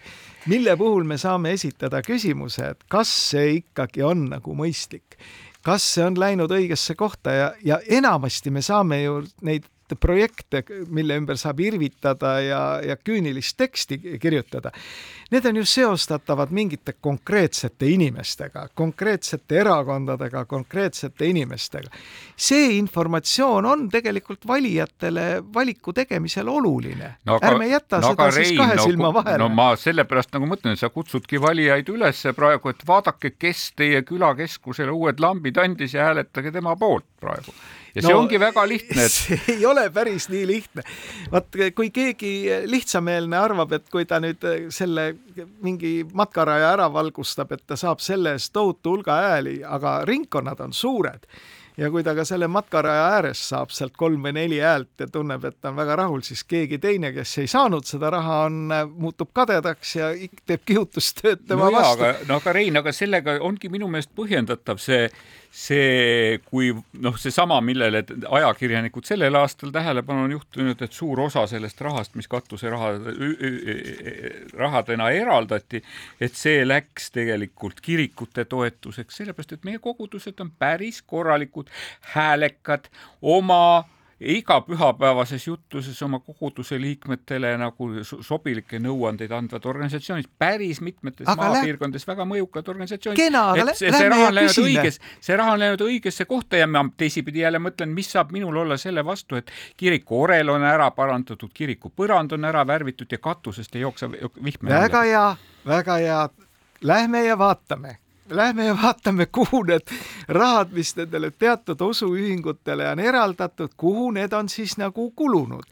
mille puhul me saame esitada küsimuse, et kas see ikkagi on nagu mõistlik, kas see on läinud õigesse kohta ja, ja enamasti me saame ju neid projekte, mille ümber saab irvitada ja, ja küünilist teksti kirjutada need on ju seostatavad mingite konkreetsete inimestega, konkreetsete erakondadega, konkreetsete inimestega. see informatsioon on tegelikult valijatele valiku tegemisel oluline no,. ärme jäta no, seda siis Rein, kahe no, silma vahele. no ma sellepärast nagu mõtlen, sa kutsudki valijaid üles praegu, et vaadake, kes teie külakeskusele uued lambid andis ja hääletage tema poolt praegu ja no, see ongi väga lihtne et.... see ei ole päris nii lihtne. vaat kui keegi lihtsameelne arvab, et kui ta nüüd selle mingi matkaraja ära valgustab, et ta saab selle eest tohutu hulga hääli, aga ringkonnad on suured ja kui ta ka selle matkaraja ääres saab sealt kolm või neli häält ja tunneb, et ta on väga rahul, siis keegi teine, kes ei saanud seda raha, on, muutub kadedaks ja teeb kihutustööd tema no vastu. no aga Rein, aga sellega ongi minu meelest põhjendatav see see, kui noh, seesama, millele ajakirjanikud sellel aastal tähelepanu on juhtinud, et suur osa sellest rahast, mis katuseraha, rahadena eraldati, et see läks tegelikult kirikute toetuseks, sellepärast et meie kogudused on päris korralikud, häälekad, oma iga pühapäevases jutluses oma koguduse liikmetele nagu sobilikke nõuandeid andvad organisatsioonid, päris mitmetes aga maapiirkondades väga mõjukad organisatsioonid. kena, aga on läinud õiges, see raha on läinud õigesse kohta ja ma teisipidi jälle mõtlen, mis saab minul olla selle vastu, et kiriku orel on ära parandatud, kiriku põrand on ära värvitud ja katusest ei jookse vihma. väga hea, väga hea. Lähme ja vaatame lähme ja vaatame, kuhu need rahad, mis nendele teatud usuühingutele on eraldatud, kuhu need on siis nagu kulunud.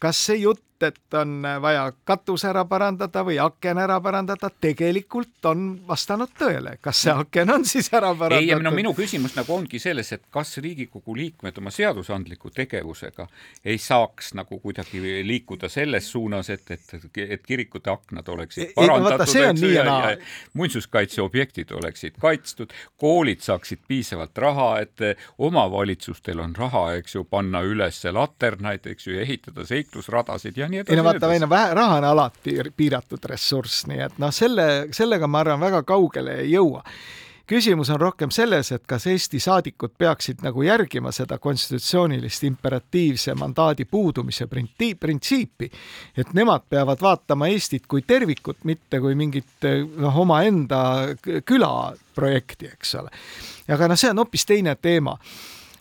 kas see jutt et on vaja katus ära parandada või aken ära parandada, tegelikult on vastanud tõele. kas see aken on siis ära parandatud? ei, no minu küsimus nagu ongi selles, et kas Riigikogu liikmed oma seadusandliku tegevusega ei saaks nagu kuidagi liikuda selles suunas, et, et, et kirikute aknad oleksid parandatud, eks ju, ja, ja muinsuskaitseobjektid oleksid kaitstud, koolid saaksid piisavalt raha, et omavalitsustel on raha, eks ju, panna üles laternaid, eks ju, ehitada seiklusradasid ja nii edasi. ei no vaata, meil on vähe, raha on alati piiratud ressurss, nii et noh, selle, sellega ma arvan, väga kaugele ei jõua küsimus on rohkem selles, et kas Eesti saadikud peaksid nagu järgima seda konstitutsioonilist imperatiivse mandaadi puudumise printsiipi, et nemad peavad vaatama Eestit kui tervikut, mitte kui mingit noh, omaenda külaprojekti, eks ole. aga noh, see on hoopis teine teema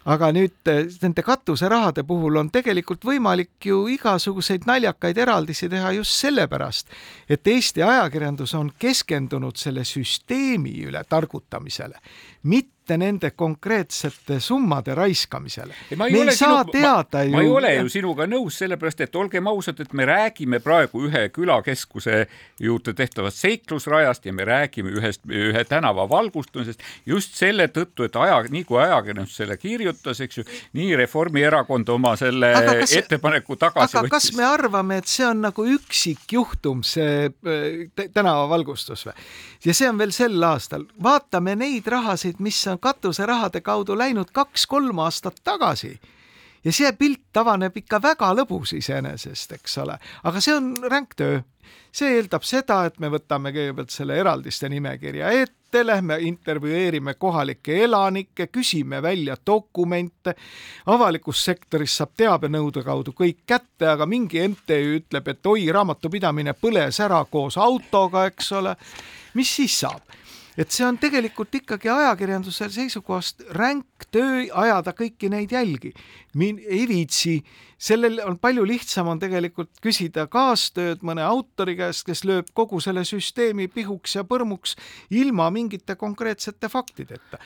aga nüüd eh, nende katuserahade puhul on tegelikult võimalik ju igasuguseid naljakaid eraldisi teha just sellepärast, et Eesti ajakirjandus on keskendunud selle süsteemi üle targutamisele, mitte mitte nende konkreetsete summade raiskamisele. me ei, saa sinu, teada ma, ju. ma ei ole ju sinuga nõus, sellepärast et olgem ausad, et me räägime praegu ühe külakeskuse juurde tehtavast seiklusrajast ja me räägime ühest, ühe tänava valgustamisest just selle tõttu, et aja, nii kui ajakirjandus selle kirjutas, eks ju, nii Reformierakond oma selle kas, ettepaneku tagasi aga võttis. kas me arvame, et see on nagu üksikjuhtum, see äh, tänavavalgustus või? ja see on veel sel aastal. vaatame neid rahasid, mis on katuserahade kaudu läinud kaks-kolm aastat tagasi ja see pilt avaneb ikka väga lõbus iseenesest, eks ole, aga see on ränk töö. see eeldab seda, et me võtame kõigepealt selle eraldiste nimekirja ette, lähme intervjueerime kohalikke elanikke, küsime välja dokumente, avalikus sektoris saab teabenõude kaudu kõik kätte, aga mingi MTÜ ütleb, et oi, raamatupidamine põles ära koos autoga, eks ole mis siis saab? Et see on tegelikult ikkagi ajakirjanduse seisukohast ränk töö ajada kõiki neid jälgi. ei viitsi, sellel on palju lihtsam on tegelikult küsida kaastööd mõne autori käest, kes lööb kogu selle süsteemi pihuks ja põrmuks ilma mingite konkreetsete faktideta.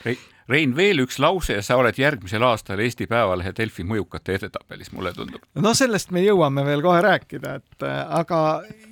Rein, veel üks lause ja sa oled järgmisel aastal Eesti Päevalehe Delfi mõjukate edetabelis, mulle tundub. no sellest me jõuame veel kohe rääkida, et aga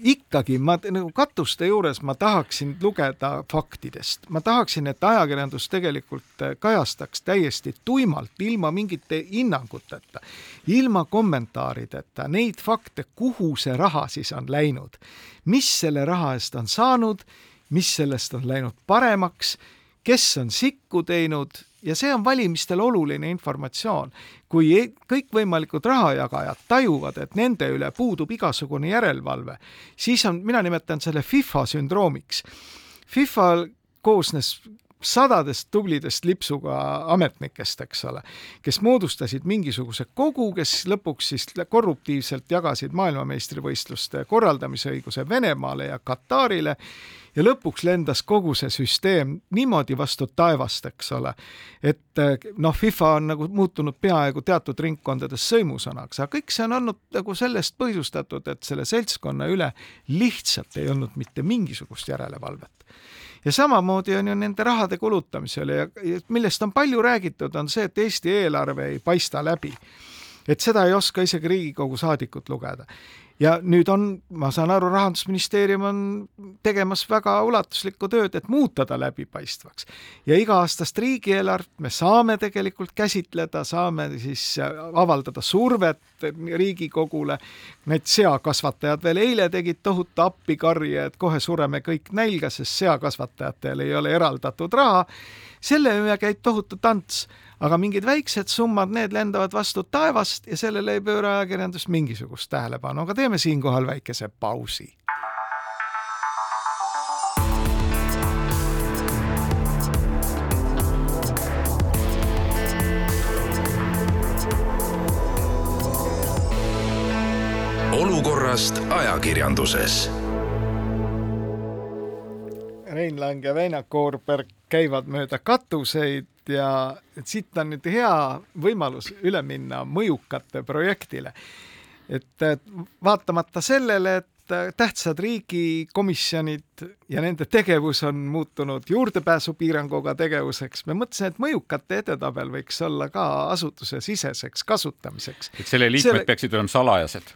ikkagi ma nagu katuste juures ma tahaksin lugeda faktidest, ma tahaksin, et ajakirjandus tegelikult kajastaks täiesti tuimalt, ilma mingite hinnanguteta, ilma kommentaarideta neid fakte, kuhu see raha siis on läinud, mis selle raha eest on saanud, mis sellest on läinud paremaks kes on sikku teinud ja see on valimistel oluline informatsioon. kui e-, kõikvõimalikud rahajagajad tajuvad, et nende üle puudub igasugune järelevalve, siis on, mina nimetan selle FIFA sündroomiks. FIFA koosnes sadadest tublidest lipsuga ametnikest, eks ole, kes moodustasid mingisuguse kogu, kes lõpuks siis korruptiivselt jagasid maailmameistrivõistluste korraldamise õiguse Venemaale ja Katarile ja lõpuks lendas kogu see süsteem niimoodi vastu taevast, eks ole, et noh, FIFA on nagu muutunud peaaegu teatud ringkondades sõimusõnaks, aga kõik see on olnud nagu sellest põhjustatud, et selle seltskonna üle lihtsalt ei olnud mitte mingisugust järelevalvet ja samamoodi on ju nende rahade kulutamisel ja millest on palju räägitud, on see, et Eesti eelarve ei paista läbi. et seda ei oska isegi Riigikogu saadikud lugeda ja nüüd on, ma saan aru, Rahandusministeerium on tegemas väga ulatuslikku tööd, et muuta ta läbipaistvaks. ja iga-aastast riigieelarvet me saame tegelikult käsitleda, saame siis avaldada survet Riigikogule. Need seakasvatajad veel eile tegid tohutu appikarje, et kohe sureme kõik nälga, sest seakasvatajatel ei ole eraldatud raha. selle üle käib tohutu tants aga mingid väiksed summad, need lendavad vastu taevast ja sellele ei pööra ajakirjandus mingisugust tähelepanu, aga teeme siinkohal väikese pausi. olukorrast ajakirjanduses. Rein Lang ja Väino Koorberg käivad mööda katuseid ja et siit on nüüd hea võimalus üle minna mõjukate projektile. et vaatamata sellele, et tähtsad riigikomisjonid ja nende tegevus on muutunud juurdepääsupiiranguga tegevuseks, me mõtlesime, et mõjukate edetabel võiks olla ka asutusesiseseks kasutamiseks. et selle liikmed selle... peaksid olema salajased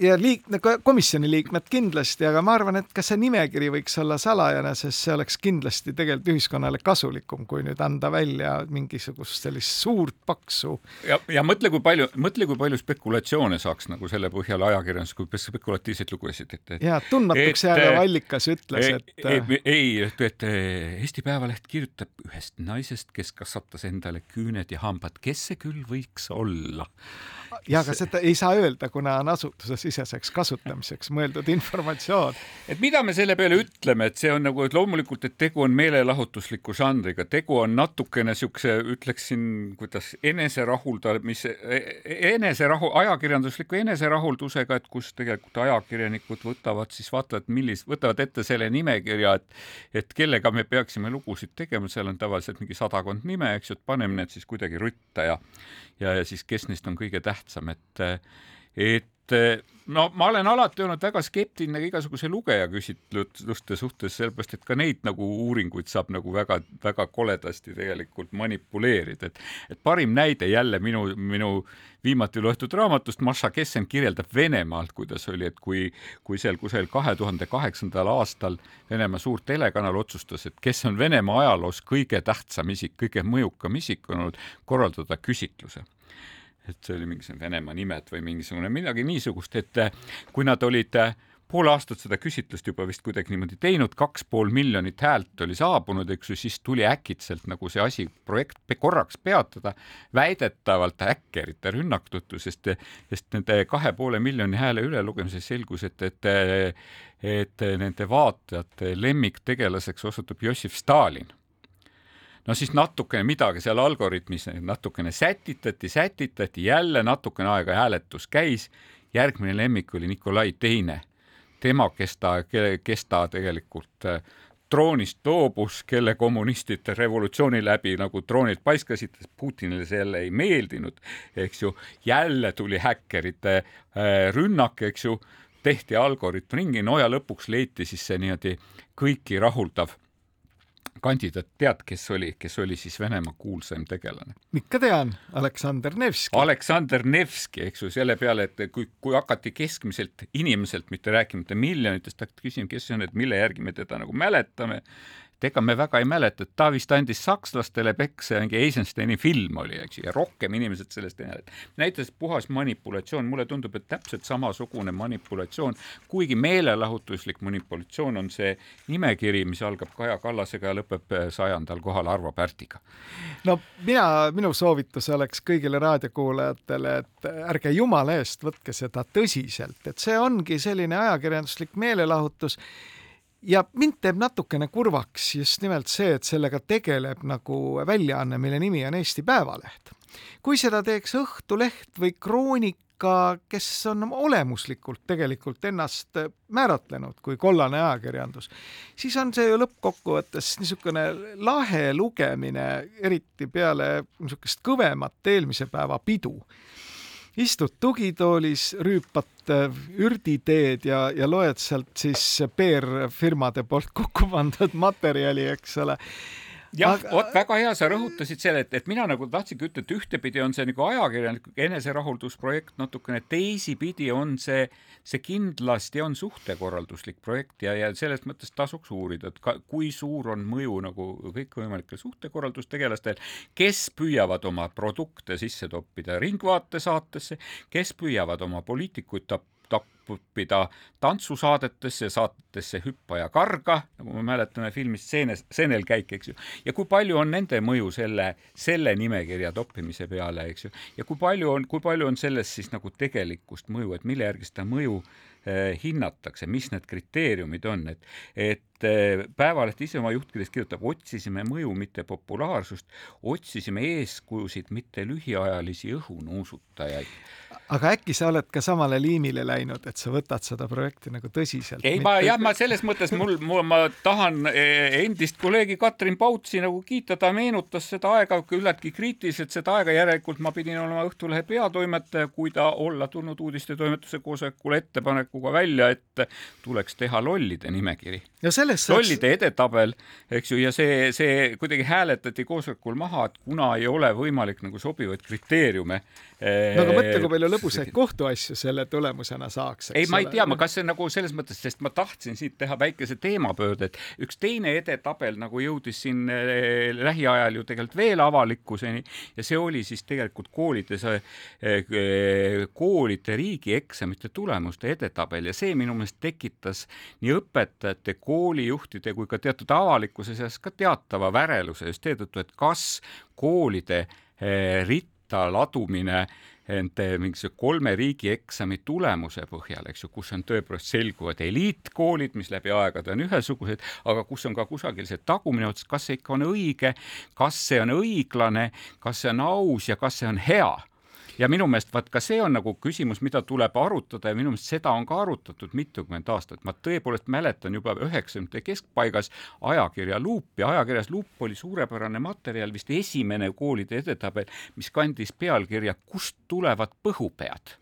ja liik-, komisjoni liikmed kindlasti, aga ma arvan, et ka see nimekiri võiks olla salajane, sest see oleks kindlasti tegelikult ühiskonnale kasulikum, kui nüüd anda välja mingisugust sellist suurt paksu. ja, ja mõtle, kui palju, mõtle, kui palju spekulatsioone saaks nagu selle põhjal ajakirjanduses, kui spekulatiivseid lugusid ette. ja tundmatuks jääv allikas ütles, et ei, ei, et, et Eesti Päevaleht kirjutab ühest naisest, kes kasvatas endale küüned ja hambad, kes see küll võiks olla *laughs* ja aga seda ei saa öelda, kuna on asutusesiseseks kasutamiseks mõeldud informatsioon. et mida me selle peale ütleme, et see on nagu, et loomulikult, et tegu on meelelahutusliku žanriga, tegu on natukene siukse, ütleksin, kuidas eneserahuldamise, eneserahu, ajakirjandusliku eneserahuldusega, et kus tegelikult ajakirjanikud võtavad siis vaatavad, millist, võtavad ette selle nimekirja, et et kellega me peaksime lugusid tegema, seal on tavaliselt mingi sadakond nime, eks ju, et paneme need siis kuidagi rütta ja ja, ja siis kes neist on kõige tähtsam, et et no ma olen alati olnud väga skeptiline igasuguse lugeja küsitluste suhtes, sellepärast et ka neid nagu uuringuid saab nagu väga-väga koledasti tegelikult manipuleerida, et et parim näide jälle minu, minu viimati loetud raamatust, Maša Kessen kirjeldab Venemaalt, kuidas oli, et kui, kui seal kusagil kahe tuhande kaheksandal aastal Venemaa suur telekanal otsustas, et kes on Venemaa ajaloos kõige tähtsam isik, kõige mõjukam isik, olnud korraldada küsitluse et see oli mingisugune Venemaa nimed või mingisugune midagi niisugust, et eh, kui nad olid eh, pool aastat seda küsitlust juba vist kuidagi niimoodi teinud, kaks pool miljonit häält oli saabunud, eks ju, siis tuli äkitselt nagu see asi, projekt korraks peatada, väidetavalt häkkerite rünnak tõttu, sest, sest nende kahe poole miljoni hääle ülelugemises selgus, et, et et nende vaatajate lemmiktegelaseks osutub Jossif Stalin no siis natukene midagi seal algoritmis natukene sätitati, sätitati, jälle natukene aega hääletus käis, järgmine lemmik oli Nikolai Teine, tema, kes ta, kes ta tegelikult äh, troonist loobus, kelle kommunistid revolutsiooni läbi nagu troonilt paiskasid, Putinile see jälle ei meeldinud, eks ju, jälle tuli häkkerite äh, rünnak, eks ju, tehti algoritm ringi, no ja lõpuks leiti siis see niimoodi kõiki rahuldav kandidaat, tead, kes oli, kes oli siis Venemaa kuulsaim tegelane? ikka tean, Aleksander Nevski. Aleksander Nevski, eks ju, selle peale, et kui, kui hakati keskmiselt inimeselt, mitte rääkimata miljonitest, hakati küsima, kes see on, et mille järgi me teda nagu mäletame, et ega me väga ei mäleta, et ta vist andis sakslastele peksa mingi Eisensteini film oli, eks ju, ja rohkem inimesed sellest ei mäleta. näitas puhas manipulatsioon, mulle tundub, et täpselt samasugune manipulatsioon, kuigi meelelahutuslik manipulatsioon on see nimekiri, mis algab Kaja Kallasega ja lõpeb sajandal kohal Arvo Pärtiga. no mina, minu soovitus oleks kõigile raadiokuulajatele, et ärge jumala eest võtke seda tõsiselt, et see ongi selline ajakirjanduslik meelelahutus ja mind teeb natukene kurvaks just nimelt see, et sellega tegeleb nagu väljaanne, mille nimi on Eesti Päevaleht. kui seda teeks Õhtuleht või Kroonika, kes on olemuslikult tegelikult ennast määratlenud kui kollane ajakirjandus, siis on see ju lõppkokkuvõttes niisugune lahe lugemine, eriti peale niisugust kõvemat eelmise päeva pidu istud tugitoolis, rüüpad äh, ürditeed ja, ja loed sealt siis PR-firmade poolt kokku pandud *laughs* materjali, eks ole jah aga..., vot väga hea, sa rõhutasid selle, et, et mina nagu tahtsingi ütelda, et ühtepidi on see nagu ajakirjaniku eneserahuldusprojekt natukene, teisipidi on see, see kindlasti on suhtekorralduslik projekt ja, ja selles mõttes tasuks uurida, et ka, kui suur on mõju nagu kõikvõimalikel suhtekorraldustegelastel, kes püüavad oma produkte sisse toppida Ringvaate saatesse, kes püüavad oma poliitikuid tappa õppida tantsusaadetesse, saatesse Hüppa ja karga, nagu me mäletame filmist Seenes, seenelkäik, eks ju, ja kui palju on nende mõju selle, selle nimekirja toppimise peale, eks ju, ja kui palju on, kui palju on selles siis nagu tegelikkust mõju, et mille järgi seda mõju eh, hinnatakse, mis need kriteeriumid on, et, et Päevaleht ise oma juhtkirjas kirjutab, otsisime mõju, mitte populaarsust, otsisime eeskujusid, mitte lühiajalisi õhunuusutajaid aga äkki sa oled ka samale liinile läinud, et sa võtad seda projekti nagu tõsiselt? ei, ma jah, ma selles mõttes mul, mul, ma tahan e, endist kolleegi Katrin Pautsi nagu kiita, ta meenutas seda aega küllaltki kriitiliselt, seda aega järelikult ma pidin olema Õhtulehe peatoimetaja, kui ta olla tulnud uudistetoimetuse koosolekule ettepanekuga välja, et tuleks teha lollide nimekiri. Saaks... lollide edetabel, eks ju, ja see, see kuidagi hääletati koosolekul maha, et kuna ei ole võimalik nagu sobivaid kriteeriume no aga mõtle, kui palju lõbusaid kohtuasju selle tulemusena saaks. ei, ma ei tea, ma kas see nagu selles mõttes, sest ma tahtsin siit teha väikese teemapöörde, et üks teine edetabel nagu jõudis siin äh, lähiajal ju tegelikult veel avalikkuseni ja see oli siis tegelikult koolides äh,, koolide riigieksamite tulemuste edetabel ja see minu meelest tekitas nii õpetajate, koolijuhtide kui ka teatud avalikkuse seas ka teatava väreluse just seetõttu, et kas koolide äh, ritt võtta ladumine nende mingisuguse kolme riigieksami tulemuse põhjal, eks ju, kus on tõepoolest selguvad eliitkoolid, mis läbi aegade on ühesugused, aga kus on ka kusagil see tagumine ots, kas see ikka on õige, kas see on õiglane, kas see on aus ja kas see on hea ja minu meelest vaat ka see on nagu küsimus, mida tuleb arutada ja minu meelest seda on ka arutatud mitukümmend aastat. ma tõepoolest mäletan juba üheksakümnendate keskpaigas ajakirja Luup ja ajakirjas Luup oli suurepärane materjal, vist esimene koolide edetabel, mis kandis pealkirja Kust tulevad põhupead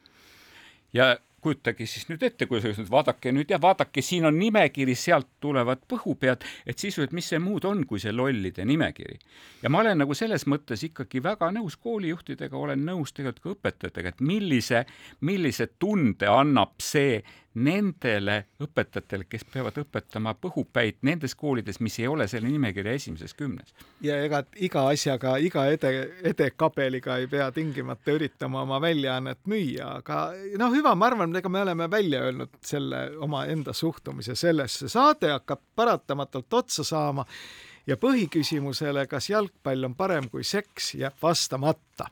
ja kujutage siis nüüd ette, kui sa ütled, vaadake nüüd ja vaadake, siin on nimekiri, sealt tulevad põhupead, et siis, et mis see muud on, kui see lollide nimekiri. ja ma olen nagu selles mõttes ikkagi väga nõus koolijuhtidega, olen nõus tegelikult ka õpetajatega, et millise, millise tunde annab see nendele õpetajatele, kes peavad õpetama põhupäid nendes koolides, mis ei ole selle nimekirja esimeses kümnes. ja ega iga asjaga, iga ede, edekabeliga ei pea tingimata üritama oma väljaannet müüa, aga noh, hüva, ma arvan, ega me oleme välja öelnud selle omaenda suhtumise sellesse. saade hakkab paratamatult otsa saama ja põhiküsimusele, kas jalgpall on parem kui seks, jääb vastamata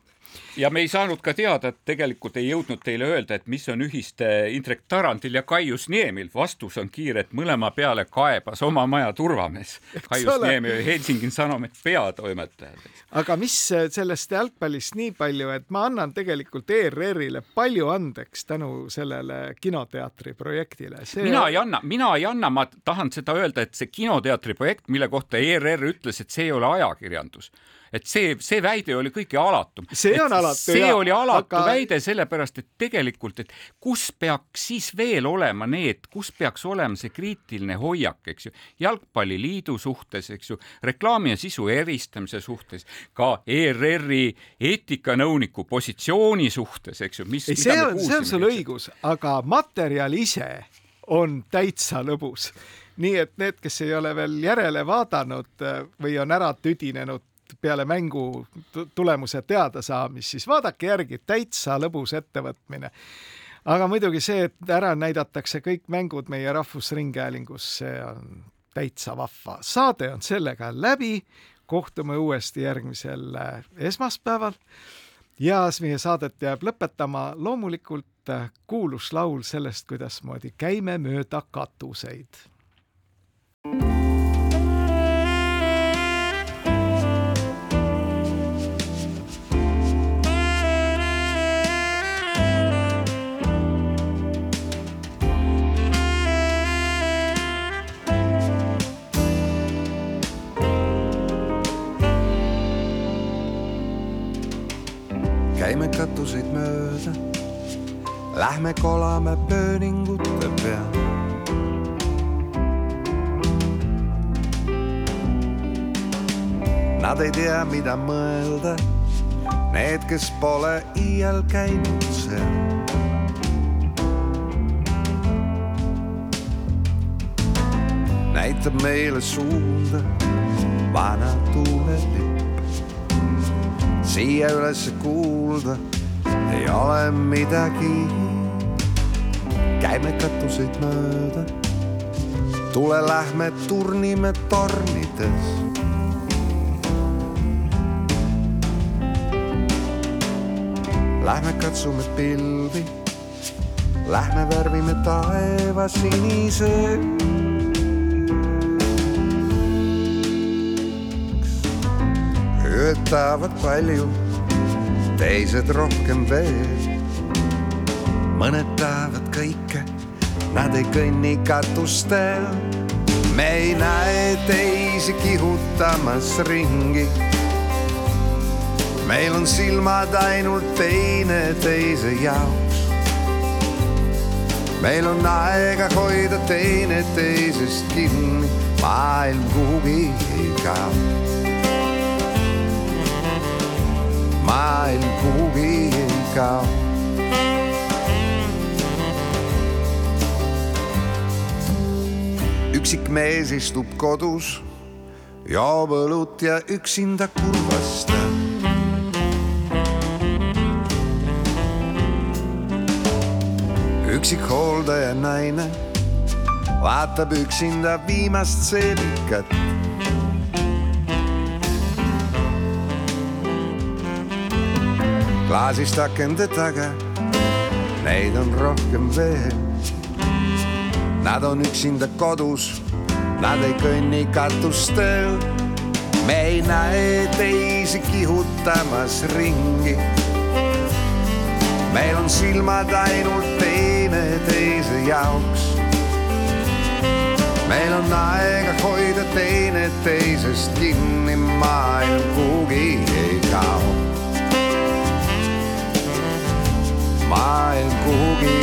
ja me ei saanud ka teada, et tegelikult ei jõudnud teile öelda, et mis on ühist Indrek Tarandil ja Kaius Niemil. vastus on kiire, et mõlema peale kaebas oma maja turvamees. *laughs* Kaius Niemi oli Helsingin Sanomat peatoimetaja. aga mis sellest jalgpallist nii palju, et ma annan tegelikult ERR-ile palju andeks tänu sellele kinoteatri projektile See.... mina ei anna, mina ei anna, ma tahan seda öelda, et see kinoteatri projekt, mille kohta ERR ütles, et see ei ole ajakirjandus et see, see väide oli kõige alatum. see on alatu, see jah, oli alatu aga... väide sellepärast, et tegelikult, et kus peaks siis veel olema need, kus peaks olema see kriitiline hoiak, eks ju, jalgpalliliidu suhtes, eks ju, reklaami ja sisu eristamise suhtes, ka ERR-i eetikanõuniku positsiooni suhtes, eks ju, mis. see on, see on sul õigus, aga materjal ise on täitsa lõbus nii et need, kes ei ole veel järele vaadanud või on ära tüdinenud peale mängu tulemuse teadasaamist, siis vaadake järgi, täitsa lõbus ettevõtmine. aga muidugi see, et ära näidatakse kõik mängud meie Rahvusringhäälingus, see on täitsa vahva. saade on sellega läbi, kohtume uuesti järgmisel äh, esmaspäeval ja meie saadet jääb lõpetama loomulikult äh, kuulus laul sellest, kuidasmoodi käime mööda katuseid. thank you käime katuseid mööda, lähme kolame pööningute peal. Nad ei tea, mida mõelda, need, kes pole iial käinud seal. näitab meile suunda vana tuulelipp siia üles kuulda ei ole midagi. käime katuseid mööda, tule lähme turnime tornides. Lähme katsume pilvi, lähme värvime taeva siniseks. ühed tahavad palju, teised rohkem veel. mõned tahavad kõike, nad ei kõnni katustel. me ei näe teisi kihutamas ringi. meil on silmad ainult teineteise jaoks. meil on aega hoida teineteisest kinni, maailm kuhugi ei kao maailm kuhugi ei kao. üksik mees istub kodus, joob õlut ja üksinda kurvastab. üksik hooldaja naine vaatab üksinda viimast seebikat klaasist akende taga, neid on rohkem veel. Nad on üksinda kodus, nad ei kõnni katustel. me ei näe teisi kihutamas ringi. meil on silmad ainult teineteise jaoks. meil on aega hoida teineteisest kinni, maailm kuhugi ei kao maar een koekie.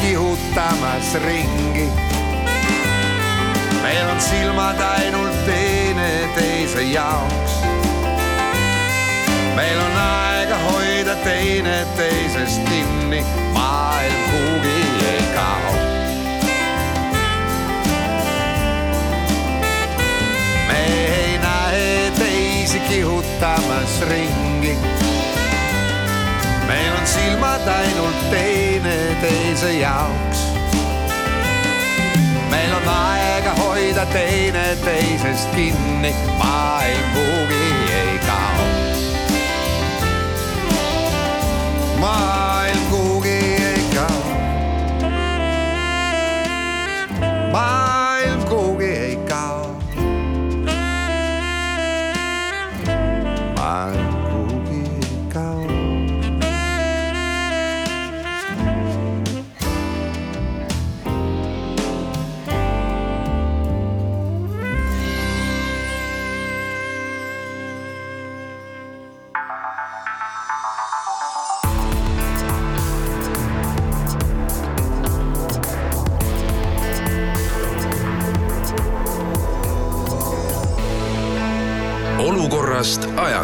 Kihutamas ringi meil on silmad ainult teineteise jaoks. meil on aega hoida teineteisest kinni, maailm kuhugi ei kao. me ei näe teisi kihutamas ringi. Meil on silmad ainult teineteise jaoks. meil on aega hoida teineteisest kinni, maailm kuhugi ei kao. maailm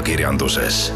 olukorrast ajakirjanduses